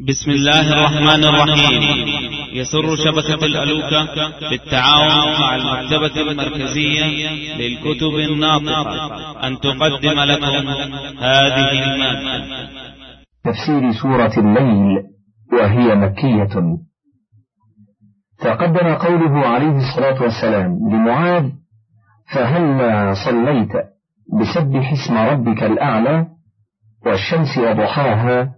بسم الله الرحمن الرحيم. يسر شبكة الألوكة بالتعاون مع المكتبة المركزية للكتب الناطقة. أن تقدم لكم هذه المادة. تفسير سورة الليل وهي مكية. تقدم قوله عليه الصلاة والسلام لمعاذ فهلا صليت بسبح اسم ربك الأعلى والشمس وضحاها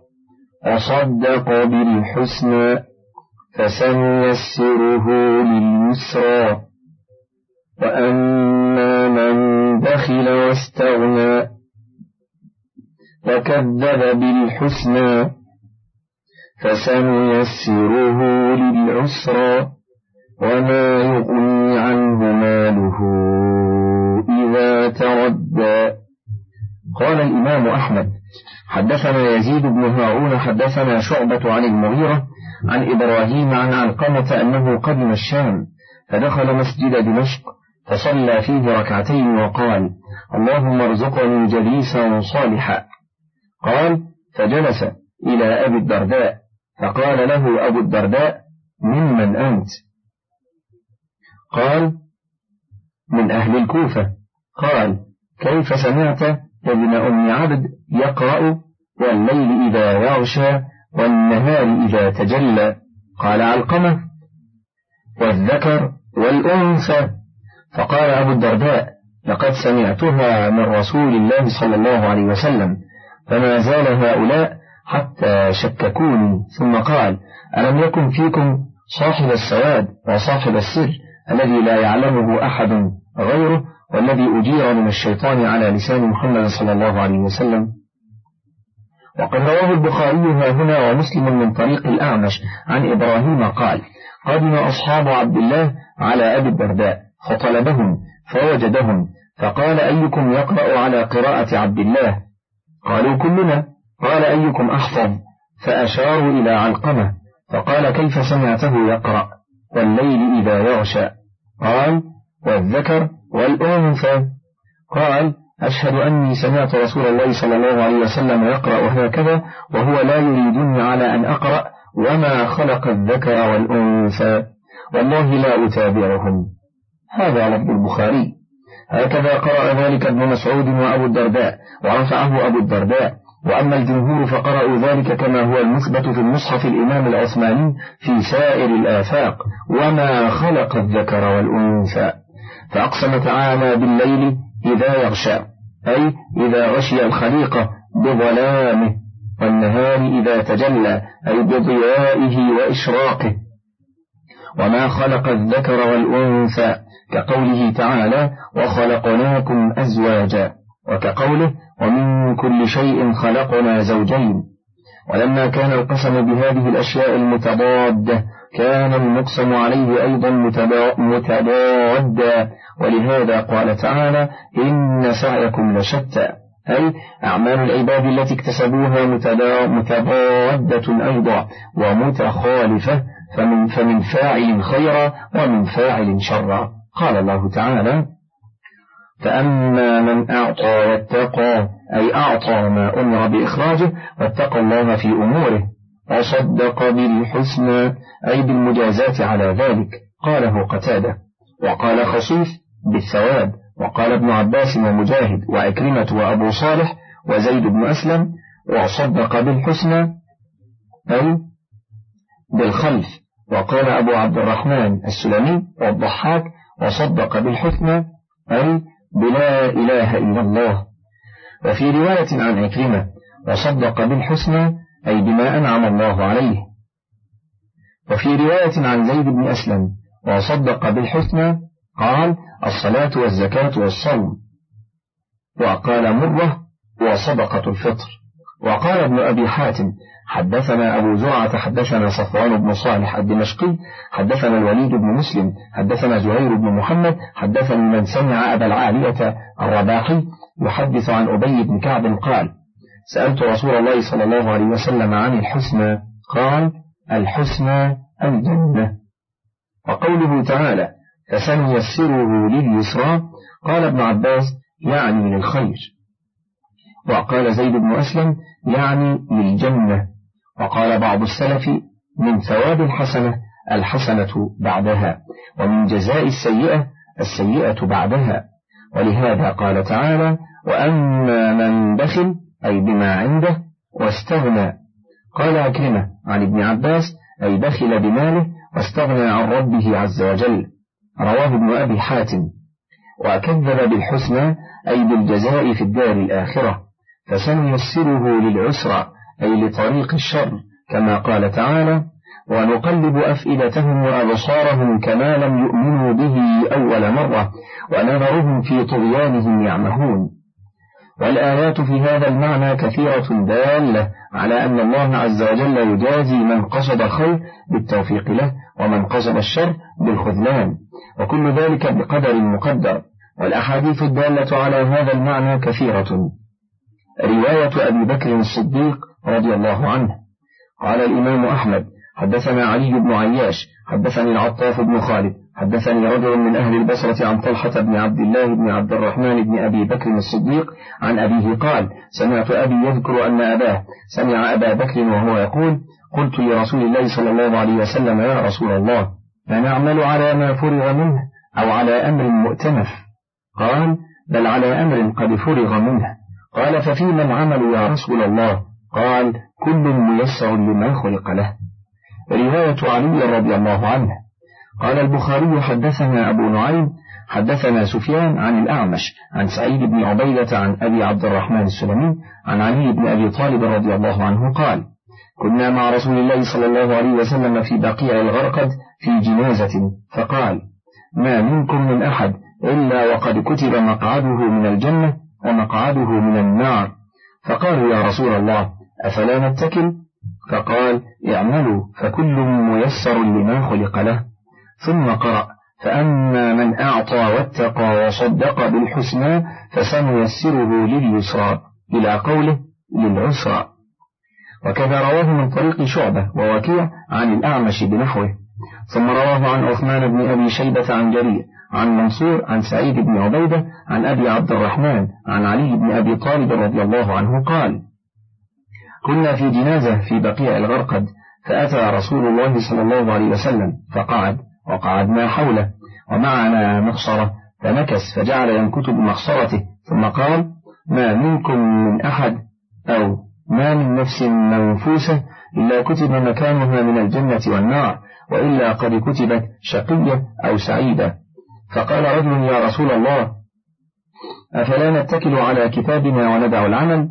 وصدق بالحسنى فسنيسره لليسرى وأما من بخل واستغنى وكذب بالحسنى فسنيسره للعسرى وما يغني عنه ماله إذا تردى. قال الإمام أحمد حدثنا يزيد بن هارون حدثنا شعبة عن المغيرة عن إبراهيم عن علقمة أنه قدم الشام فدخل مسجد دمشق فصلى فيه ركعتين وقال اللهم ارزقني جليسا صالحا. قال فجلس إلى أبي الدرداء. فقال له أبو الدرداء ممن أنت؟ قال من أهل الكوفة. قال كيف سمعت ابن أم عبد يقرأ والليل إذا يغشى والنهار إذا تجلى قال علقمة والذكر والأنثى فقال أبو الدرداء لقد سمعتها من رسول الله صلى الله عليه وسلم فما زال هؤلاء حتى شككوني. ثم قال ألم يكن فيكم صاحب السواد وصاحب السر الذي لا يعلمه أحد غيره والذي أجير من الشيطان على لسان محمد صلى الله عليه وسلم. وقد رواه البخاري ها هنا ومسلم من طريق الأعمش عن إبراهيم قال قدم أصحاب عبد الله على أبي الدرداء فطلبهم فوجدهم فقال أيكم يقرأ على قراءة عبد الله؟ قالوا كلنا. قال أيكم أحفظ فأشاروا إلى علقمة فقال كيف سمعته يقرأ؟ والليل إذا يغشى. قال والذكر والأنثى. قال أشهد أني سمعت رسول الله صلى الله عليه وسلم يقرأ هكذا وهو لا يريدني على أن أقرأ وما خلق الذكر والأنثى. والله لا أتابعهم. هذا لفظ البخاري. هكذا قرأ ذلك ابن مسعود وأبو الدرداء ورفعه أبو الدرداء. وأما الجمهور فقرأوا ذلك كما هو المثبت في المصحف الإمام العثماني في سائر الآفاق. وما خلق الذكر والأنثى. فأقسم تعالى بالليل إذا يغشى أي إذا غشي الخليقة بظلامه والنهار إذا تجلى أي بضيائه وإشراقه. وما خلق الذكر والأنثى كقوله تعالى وخلقناكم أزواجا وكقوله ومن كل شيء خلقنا زوجين ولما كان القسم بهذه الأشياء المتضادة كان المقسم عليه أيضا متضادا ولهذا قال تعالى إن سعيكم لشتى. أي أعمال العباد التي اكتسبوها متضادة أيضا ومتخالفة. فمن, فمن فاعل خيرا ومن فاعل شرا. قال الله تعالى فأما من أعطى واتقى أي أعطى ما أمر بإخراجه واتقى الله في أموره. وصدق بالحسنى أي بالمجازات على ذلك قاله قتادة. وقال خصيف بالثواب وقال ابن عباس ومجاهد وعكرمة وأبو صالح وزيد بن أسلم وصدق بالحسنى أي بالخلف. وقال أبو عبد الرحمن السلمي والضحاك وصدق بالحسنى أي بلا إله إلا الله. وفي رواية عن عكرمة وصدق بالحسنى أي بما أنعم الله عليه. وفي رواية عن زيد بن أسلم وصدق بالحسنى قال الصلاة والزكاة والصوم. وقال مرة وصدقة الفطر. وقال ابن أبي حاتم حدثنا أبو زرعة حدثنا صفوان بن صالح الدمشقي حدثنا الوليد بن مسلم حدثنا زهير بن محمد حدثني من سمع أبا العالية الرباحي يحدث عن أبي بن كعب قال سألت رسول الله صلى الله عليه وسلم عن الحسنى قال الحسنى الجنة. وقوله تعالى فسنيسره لليسرى قال ابن عباس يعني للخير. وقال زيد بن أسلم يعني للجنة. وقال بعض السلف من ثواب الحسنة الحسنة بعدها ومن جزاء السيئة السيئة بعدها. ولهذا قال تعالى وأما من بخل أي بما عنده واستغنى. قال أكرمة عن ابن عباس أي بخل بماله واستغنى عن ربه عز وجل. رواه ابن أبي حاتم. وكذب بالحسنى أي بالجزاء في الدار الآخرة. فسنيسره للعسرى أي لطريق الشر كما قال تعالى ونقلب أفئدتهم وأبصارهم كما لم يؤمنوا به أول مرة ونذرهم في طغيانهم يعمهون. والآيات في هذا المعنى كثيرة دالة على أن الله عز وجل يجازي من قصد الخير بالتوفيق له ومن قصد الشر بالخذلان وكل ذلك بقدر مقدر والأحاديث الدالة على هذا المعنى كثيرة. رواية أبي بكر الصديق رضي الله عنه قال الإمام أحمد حدثنا علي بن عياش حدثني العطاف بن خالد حدثني رجل من أهل البصرة عن طلحة بن عبد الله بن عبد الرحمن بن أبي بكر الصديق عن أبيه قال سمعت أبي يذكر أن أباه سمع أبا بكر وهو يقول قلت لرسول الله صلى الله عليه وسلم يا رسول الله فنعمل على ما فرغ منه أو على أمر مؤتمف. قال بل على أمر قد فرغ منه. قال ففيما العمل يا رسول الله؟ قال كل ميسر لما خلق له. رواية علي رضي الله عنه. قال البخاري حدثنا أبو نعيم حدثنا سفيان عن الأعمش عن سعيد بن عبيدة عن أبي عبد الرحمن السلمي عن علي بن أبي طالب رضي الله عنه قال كنا مع رسول الله صلى الله عليه وسلم في بقيع الغرقد في جنازة فقال ما منكم من أحد إلا وقد كتب مقعده من الجنة ومقعده من النار فقالوا يا رسول الله أفلا نتكل؟ فقال اعملوا فكل ميسر لما خلق له ثم قرأ فأما من أعطى واتقى وصدق بالحسنى فسنيسره لليسرى إلى قوله للعسرى. وكذا رواه من طريق شعبة ووكيع عن الأعمش بنحوه. ثم رواه عن عثمان بن أبي شيبة عن جرير عن منصور عن سعيد بن عبيدة عن أبي عبد الرحمن عن علي بن أبي طالب رضي الله عنه قال كنا في جنازة في بقيع الغرقد فأتى رسول الله صلى الله عليه وسلم فقعد وقعدنا حوله ومعنا مخصرة فنكس فجعل ينكت بمخصرته ثم قال ما منكم من أحد أو ما من نفس منفوسة إلا كتب مكانها من الجنة والنار وإلا قد كتبت شقية أو سعيدة. فقال رجل يا رسول الله أفلا نتكل على كتابنا وندع العمل؟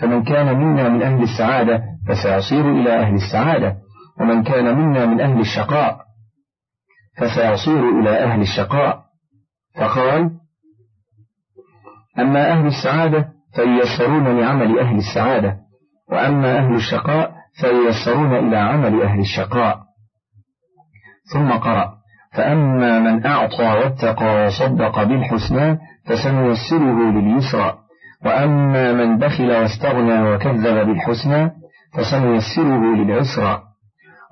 فمن كان منا من أهل السعادة فسيصير إلى أهل السعادة ومن كان منا من أهل الشقاء. فسيصير إلى أهل الشقاء. فقال أما أهل السعادة فييسرون لعمل أهل السعادة وأما أهل الشقاء فييسرون إلى عمل أهل الشقاء. ثم قرأ فأما من أعطى واتقى وصدق بالحسنى فسنيسره لليسرى وأما من بخل واستغنى وكذب بالحسنى فسنيسره للعسرى.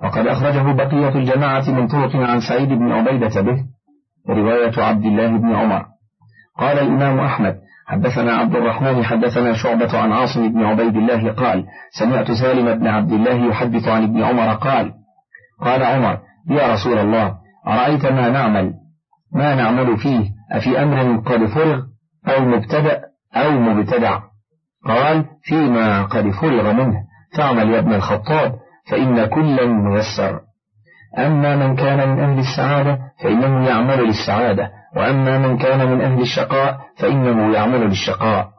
وقد أخرجه بقية الجماعة من طرق عن سعيد بن عبيدة به رواية عبد الله بن عمر. قال الإمام أحمد حدثنا عبد الرحمن حدثنا شعبة عن عاصم بن عبيد الله قال سمعت سالم بن عبد الله يحدث عن ابن عمر قال قال عمر يا رسول الله أرأيت ما نعمل؟ ما نعمل فيه؟ أفي أمر قد فرغ أو مبتدأ أو مبتدع؟ قال فيما قد فرغ منه. تعمل يا ابن الخطاب. فإن كلا ميسر. أما من كان من أهل السعادة فإنه يعمل للسعادة وأما من كان من أهل الشقاء فإنه يعمل للشقاء.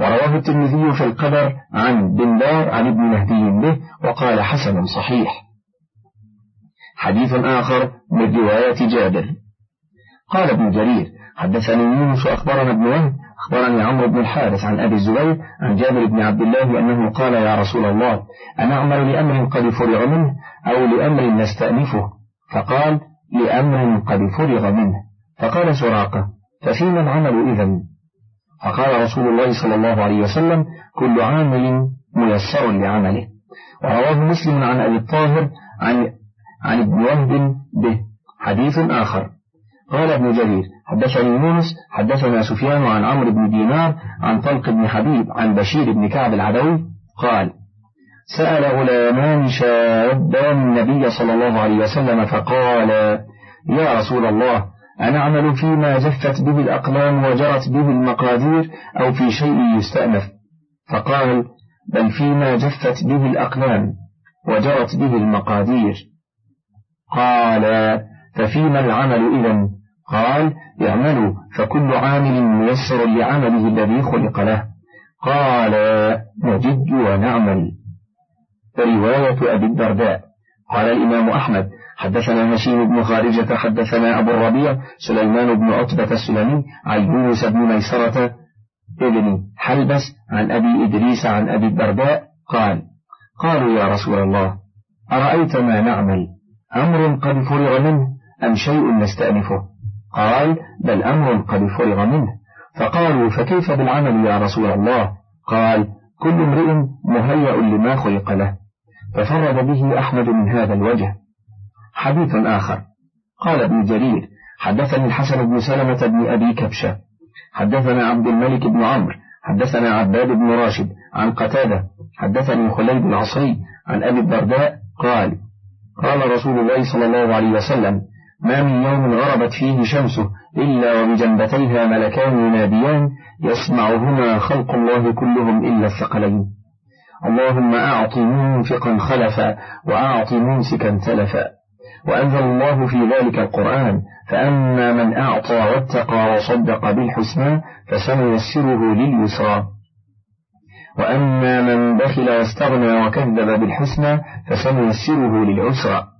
ورواه الترمذي في القدر عن بن دار عن ابن مهدي به وقال حسن صحيح. حديث آخر من رواية جابر. قال ابن جرير حدثني يونس أخبرنا ابن وهب أخبرني عمرو بن الحارث عن أبي الزبير عن جابر بن عبد الله أنه قال يا رسول الله أنا أعمل لأمر قد فرغ منه أو لأمر نستأنفه؟ فقال لأمر قد فرغ منه. فقال سراقة ففيما العمل إذا فقال رسول الله صلى الله عليه وسلم كل عامل ميسر لعمله. ورواه مسلم عن أبي الطاهر عن عن ابن وهب به حديث آخر. قال ابن جرير حدثني يونس حدثنا سفيان عن عمرو بن دينار عن طلق بن حبيب عن بشير بن كعب العدوي قال سأل غلامان شابان النبي صلى الله عليه وسلم فقال يا رسول الله أنعمل فيما جفت به الأقلام وجرت به المقادير أو في شيء يستأنف؟ فقال بل فيما جفت به الأقلام وجرت به المقادير. قال ففيما العمل إذا؟ قال اعملوا فكل عامل ميسر لعمله الذي خلق له. قال نجد ونعمل. رواية أبي الدرداء. قال الإمام أحمد حدثنا هشيم بن خارجة حدثنا أبو الربيع سليمان بن عتبة السلمي عن يونس بن ميسرة ابن حلبس عن أبي إدريس عن أبي الدرداء قال قالوا يا رسول الله أرأيت ما نعمل؟ أمر قد فرغ منه. أم شيء نستأنفه؟ قال بل أمر قد فرغ منه. فقالوا فكيف بالعمل يا رسول الله؟ قال كل امرئ مهيأ لما خلق له. ففرد به أحمد من هذا الوجه. حديث آخر. قال ابن جرير حدثني الحسن بن سلمة بن أبي كبشة. حدثنا عبد الملك بن عمرو. حدثنا عباد بن راشد عن قتادة. حدثني خليل العصري عن أبي الدرداء. قال قال رسول الله صلى الله عليه وسلم ما من يوم غربت فيه شمسه إلا وبجنبتيها ملكان يناديان يسمعهما خلق الله كلهم إلا الثقلين. اللهم أعط منفقا خلفا وأعط ممسكا تلفا. وأنزل الله في ذلك القرآن فأما من أعطى واتقى وصدق بالحسنى فسنيسره لليسرى. وأما من بخل واستغنى وكذب بالحسنى فسنيسره للعسرى.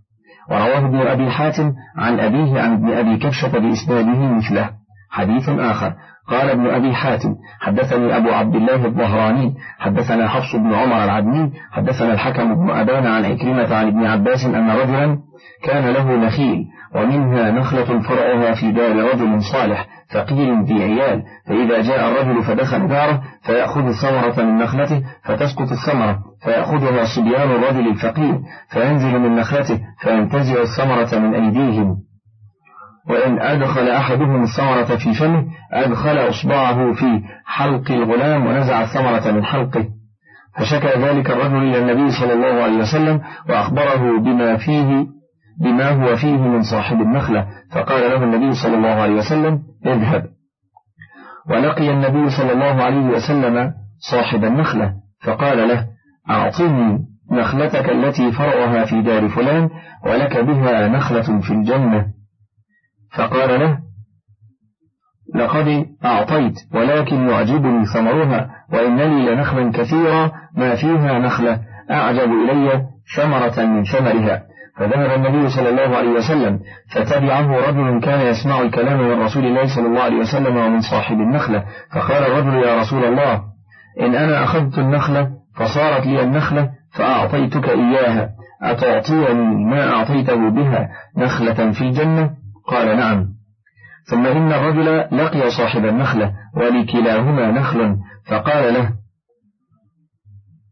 ورواه ابن أبي حاتم عن أبيه عن ابن أبي كبشة بإسناده مثله. حديث آخر. قال ابن أبي حاتم حدثني أبو عبد الله الظهراني حدثنا حفص بن عمر العدني حدثنا الحكم بن أبان عن عكرمة عن ابن عباس أن رجلا كان له نخيل ومنها نخلة فرعها في دار رجل صالح فقير ذي عيال فإذا جاء الرجل فدخل داره فيأخذ الثمرة من نخلته فتسقط الثمرة فيأخذها صبيان الرجل الفقير فينزل من نخلته فينتزع الثمرة من أيديهم. وإن أدخل أحدهم الثمرة في فمه أدخل إصبعه في حلق الغلام ونزع الثمرة من حلقه. فشكى ذلك الرجل إلى النبي صلى الله عليه وسلم وأخبره بما فيه بما هو فيه من صاحب النخلة. فقال له النبي صلى الله عليه وسلم اذهب. ولقي النبي صلى الله عليه وسلم صاحب النخلة فقال له أعطني نخلتك التي فرعها في دار فلان ولك بها نخلة في الجنة. فقال له لقد أعطيت ولكن يعجبني ثمرها وإن لي لنخلا كثيرا ما فيها نخلة أعجب إلي ثمرة من ثمرها. فذهب النبي صلى الله عليه وسلم فتبعه رجل كان يسمع الكلام من رسول الله صلى الله عليه وسلم ومن صاحب النخلة فقال الرجل يا رسول الله إن أنا أخذت النخلة فصارت لي النخلة فأعطيتك إياها أتعطيني ما أعطيته بها نخلة في الجنة؟ قال نعم. ثم إن الرجل لقي صاحب النخلة ولكلاهما نخل فقال له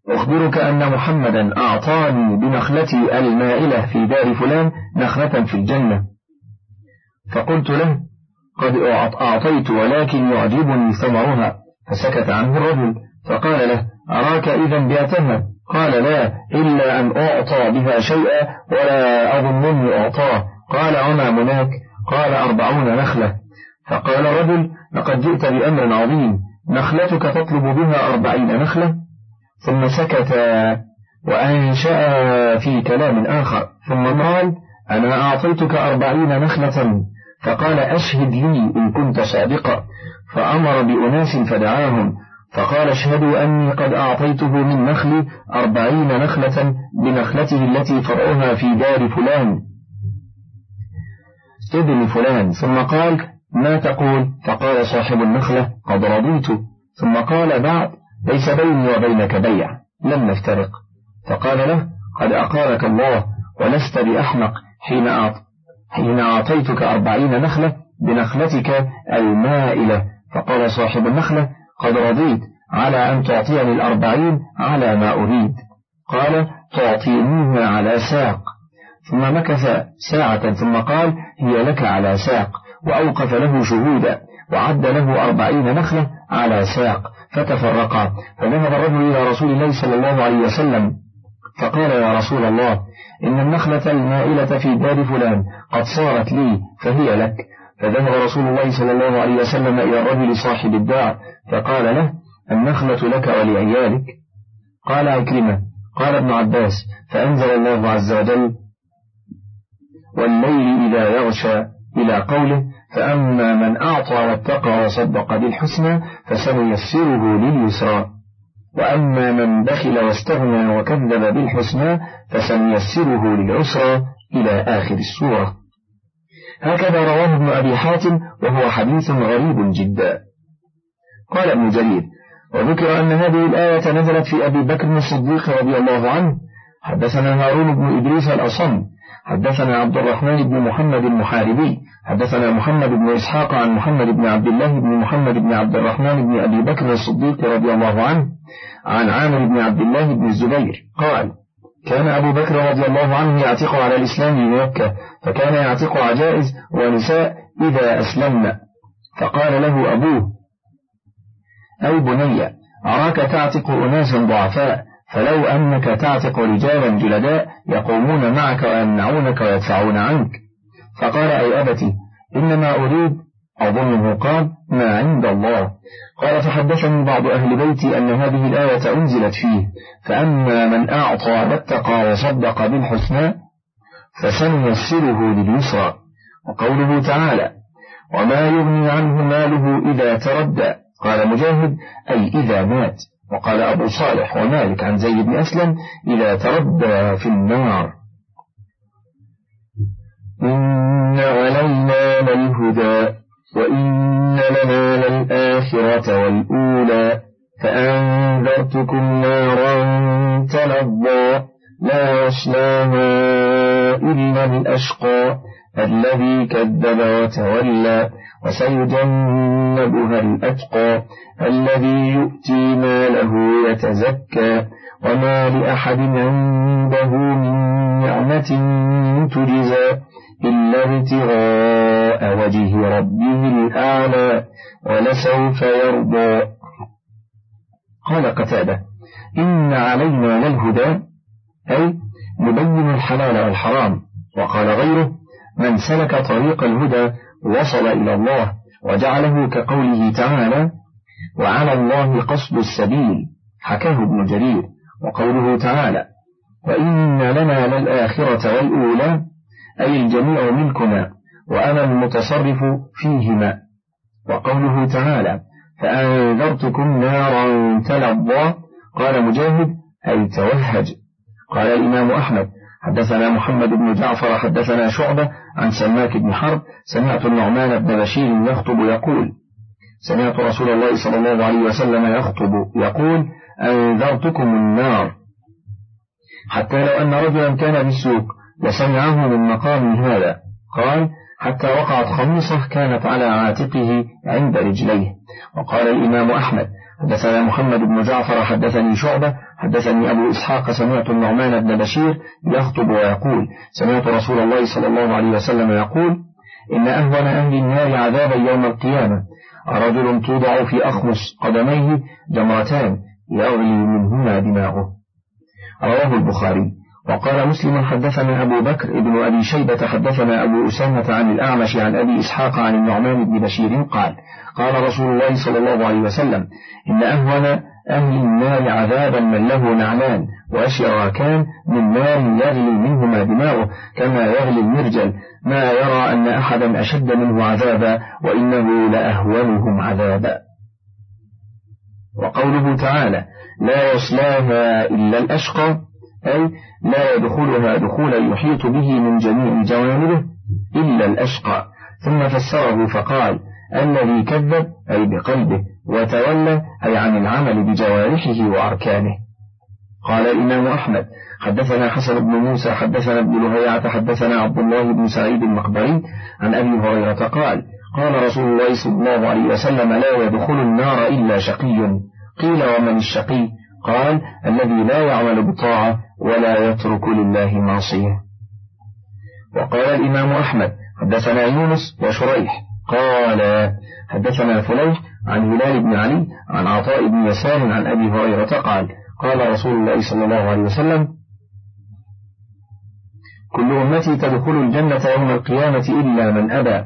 أخبرك أن محمدا أعطاني بنخلتي المائلة في دار فلان نخلة في الجنة. فقلت له قد أعطيت ولكن يعجبني ثمرها. فسكت عنه الرجل فقال له أراك إذا بعتها قال لا إلا أن أعطى بها شيئا ولا أظنني أعطاه. قال وما مناك؟ قال أربعون نخلة. فقال الرجل لقد جئت بأمر عظيم نخلتك تطلب بها أربعين نخلة؟ ثم سكت وأنشأ في كلام آخر. ثم قال أنا أعطيتك أربعين نخلة؟ فقال أشهد لي إن كنت صادقا. فأمر بأناس فدعاهم. فقال اشهدوا أني قد أعطيته من نخلي أربعين نخلة بنخلته التي فرعها في دار فلان. ابن فلان. ثم قال ما تقول؟ فقال صاحب النخلة قد رضيت. ثم قال بعد ليس بيني وبينك بيع. لم نفترق. فقال له قد أقارك الله ولست بأحمق حين حين أعطيتك أربعين نخلة بنخلتك المائلة. فقال صاحب النخلة قد رضيت على أن تعطيني الأربعين على ما أريد. قال تعطينيها على ساق. ثم مكث ساعة ثم قال هي لك على ساق وأوقف له شهودا وعد له أربعين نخلة على ساق فتفرقا. فذهب الرجل إلى رسول الله صلى الله عليه وسلم فقال يا رسول الله إن النخلة المائلة في دار فلان قد صارت لي فهي لك. فذهب رسول الله صلى الله عليه وسلم إلى الرجل صاحب الدار فقال له النخلة لك ولعيالك؟ قال عكرمة قال ابن عباس فأنزل الله عز وجل والليل إذا يغشى إلى قوله فأما من أعطى واتقى وصدق بالحسنى فسنيسره لليسرى. وأما من بخل واستغنى وكذب بالحسنى فسنيسره للعسرى إلى آخر السورة. هكذا رواه ابن أبي حاتم وهو حديث غريب جدا. قال ابن جرير وذكر أن هذه الآية نزلت في أبي بكر الصديق رضي الله عنه. حدثنا هارون بن إدريس الأصم حدثنا عبد الرحمن بن محمد المحاربي حدثنا محمد بن إسحاق عن محمد بن عبد الله بن محمد بن عبد الرحمن بن أبي بكر الصديق رضي الله عنه عن عامر بن عبد الله بن الزبير قال كان أبو بكر رضي الله عنه يعتق على الإسلام بمكة فكان يعتق عجائز ونساء إذا أسلمنا فقال له أبوه أي بني أراك تعتق أناسا ضعفاء؟ فلو أنك تعتق رجالا جلداء يقومون معك ويمنعونك ويدفعون عنك. فقال أي أبتي إنما أريد أظنه قال ما عند الله. قال فحدثني بعض أهل بيتي أن هذه الآية أنزلت فيه فأما من أعطى واتقى وصدق بالحسنى فسنيسره لليسرى. وقوله تعالى وما يغني عنه ماله إذا تردى. قال مجاهد أي إذا مات. وقال أبو صالح ومالك عن زيد بن أسلم إذا تردى في النار. إن علينا للهدى وإن لنا للآخرة والأولى فأنذرتكم نارا تلظى لا يصلاها إلا الأشقى الذي كذب وتولى وسيجنبها الأتقى الذي يؤتي ماله يتزكى وما لأحد عنده من نعمة تجزى إلا ابتغاء وجه ربه الأعلى ولسوف يرضى. قال قتادة إن علينا للهدى أي نبين الحلال والحرام. وقال غيره من سلك طريق الهدى وصل إلى الله وجعله كقوله تعالى وعلى الله قصد السبيل حكاه ابن جرير وقوله تعالى وإن لنا للآخرة والأولى أي الجميع ملكنا وأنا المتصرف فيهما. وقوله تعالى فأنذرتكم نارا تلظى قال مجاهد أي توهج. قال الإمام أحمد حدثنا محمد بن جعفر حدثنا شعبة عن سماك بن حرب سمعت النعمان بن بشير يخطب يقول سمعت رسول الله صلى الله عليه وسلم يخطب يقول أنذرتكم النار. حتى لو أن رجلا كان بالسوق وسمعه من مقام هذا قال حتى وقعت خميصة كانت على عاتقه عند رجليه. وقال الإمام أحمد حدثنا محمد بن جعفر حدثني شعبة حدثني أبو إسحاق سمعت النعمان بن بشير يخطب ويقول سمعت رسول الله صلى الله عليه وسلم يقول إن أهون أهل النار عذابا يوم القيامة. رجل توضع في أخمص قدميه جمرتان يغلي منهما دماغه. رواه البخاري. وقال مسلم حدثنا أبو بكر ابن أبي شيبة حدثنا أبو أسامة عن الأعمش عن أبي إسحاق عن النعمان بن بشير قال قال رسول الله صلى الله عليه وسلم إن أهون أهل النار عذابا من له نعمان وأشراكان من نار يغلي منهما دماغه كما يغلي المرجل. ما يرى أن أحدا أشد منه عذابا وإنه لأهونهم عذابا. وقوله تعالى لا يصلاها إلا الأشقى أي لا يدخلها دخولا يحيط به من جميع جوانبه إلا الأشقى. ثم فسره فقال الذي كذب أي بقلبه. وتولى أي عن العمل بجوارحه وأركانه. قال الإمام أحمد حدثنا حسن بن موسى حدثنا ابن لهيعة حدثنا عبد الله بن سعيد المقبري عن أبي هريرة قال قال رسول الله صلى الله عليه وسلم لا يدخل النار إلا شقي. قيل ومن الشقي؟ قال الذي لا يعمل بطاعة ولا يترك لله معصية. وقال الإمام أحمد حدثنا يونس وشريح. قال حدثنا فليح عن هلال بن علي عن عطاء بن يسار عن أبي هريرة قال قال رسول الله صلى الله عليه وسلم كل أمتي تدخل الجنة يوم القيامة إلا من أبى.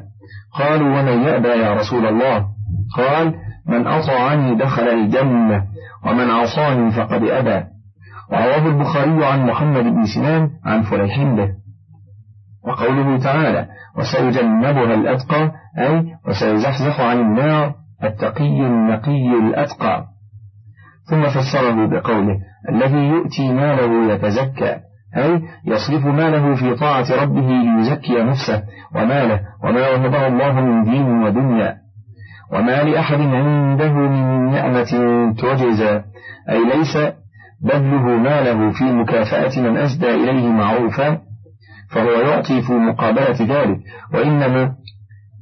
قالوا ومن يأبى يا رسول الله؟ قال من أطاعني دخل الجنة ومن عصاني فقد أبى. ورواه البخاري عن محمد بن سنان عن فليح به. وقوله تعالى وسيجنبها الأتقى أي وسيزحزح عن النار. التقي النقي الأتقى. ثم فسره بقوله الذي يؤتي ماله يتزكى أي يصرف ماله في طاعة ربه ليزكي نفسه وماله وما وهبه الله من دين ودنيا. وما لأحد عنده من نعمة تجزى أي ليس بذله ماله في مكافأة من أسدى إليه معروفا فهو يعطي في مقابلة ذلك وإنما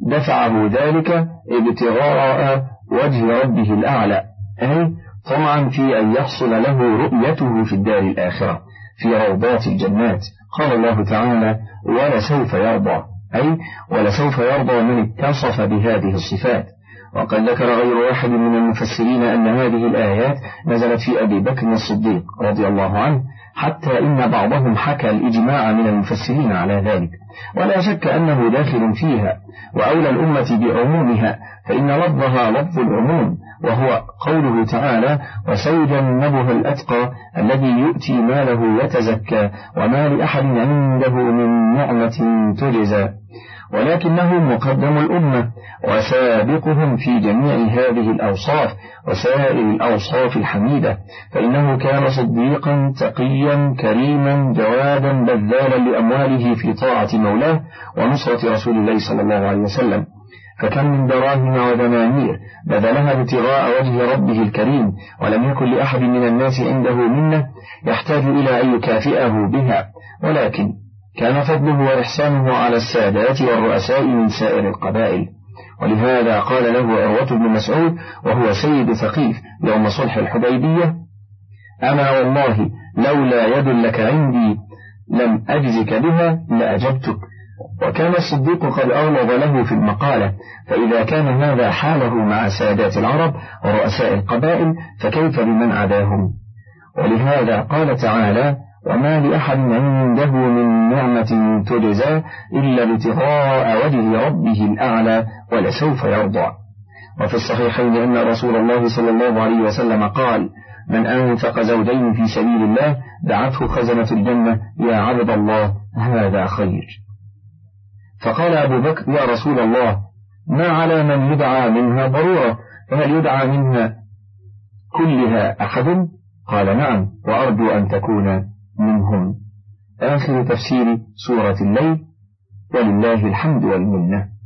دفعه ذلك ابتغاء وجه ربه الأعلى أي طمعا في أن يحصل له رؤيته في الدار الآخرة في روضات الجنات. قال الله تعالى ولسوف يرضى أي ولسوف يرضى من اتصف بهذه الصفات وقد ذكر غير واحد من المفسرين أن هذه الآيات نزلت في أبي بكر الصديق رضي الله عنه حتى إن بعضهم حكى الإجماع من المفسرين على ذلك. ولا شك أنه داخل فيها. وأولى الأمة بعمومها فإن لفظها لفظ العموم وهو قوله تعالى وسيجنبها الأتقى الذي يؤتي ماله يتزكى وما لأحد عنده من نعمة تجزى. ولكنه مقدم الأمة وسابقهم في جميع هذه الأوصاف وسائر الأوصاف الحميدة فإنه كان صديقا تقيا كريما جوادا بذالا لأمواله في طاعة مولاه ونصرة رسول الله صلى الله عليه وسلم. فكم من دراهم ودنانير بذلها ابتغاء وجه ربه الكريم ولم يكن لأحد من الناس عنده منة يحتاج إلى أن يكافئه بها ولكن كان فضله وإحسانه على السادات والرؤساء من سائر القبائل. ولهذا قال له عروة بن مسعود وهو سيد ثقيف يوم صلح الحديبية أما والله لولا يد لك عندي لم أجزك بها لأجبتك. وكان الصديق قد أغلظ له في المقالة فإذا كان هذا حاله مع سادات العرب ورؤساء القبائل فكيف بمن عداهم؟ ولهذا قال تعالى وما لأحد عنده من نعمة تجزى إلا ابتغاء وجه ربه الأعلى ولسوف يرضى. وفي الصحيحين أن رسول الله صلى الله عليه وسلم قال من أنفق زوجين في سبيل الله دعته خزنة الجنة يا عبد الله هذا خير. فقال أبو بكر يا رسول الله ما على من يدعى منها ضرورة؟ فهل يدعى منها كلها أحد؟ قال نعم وأرجو أن تكون منهم آخر تفسير سورة الليل ولله الحمد والمنه.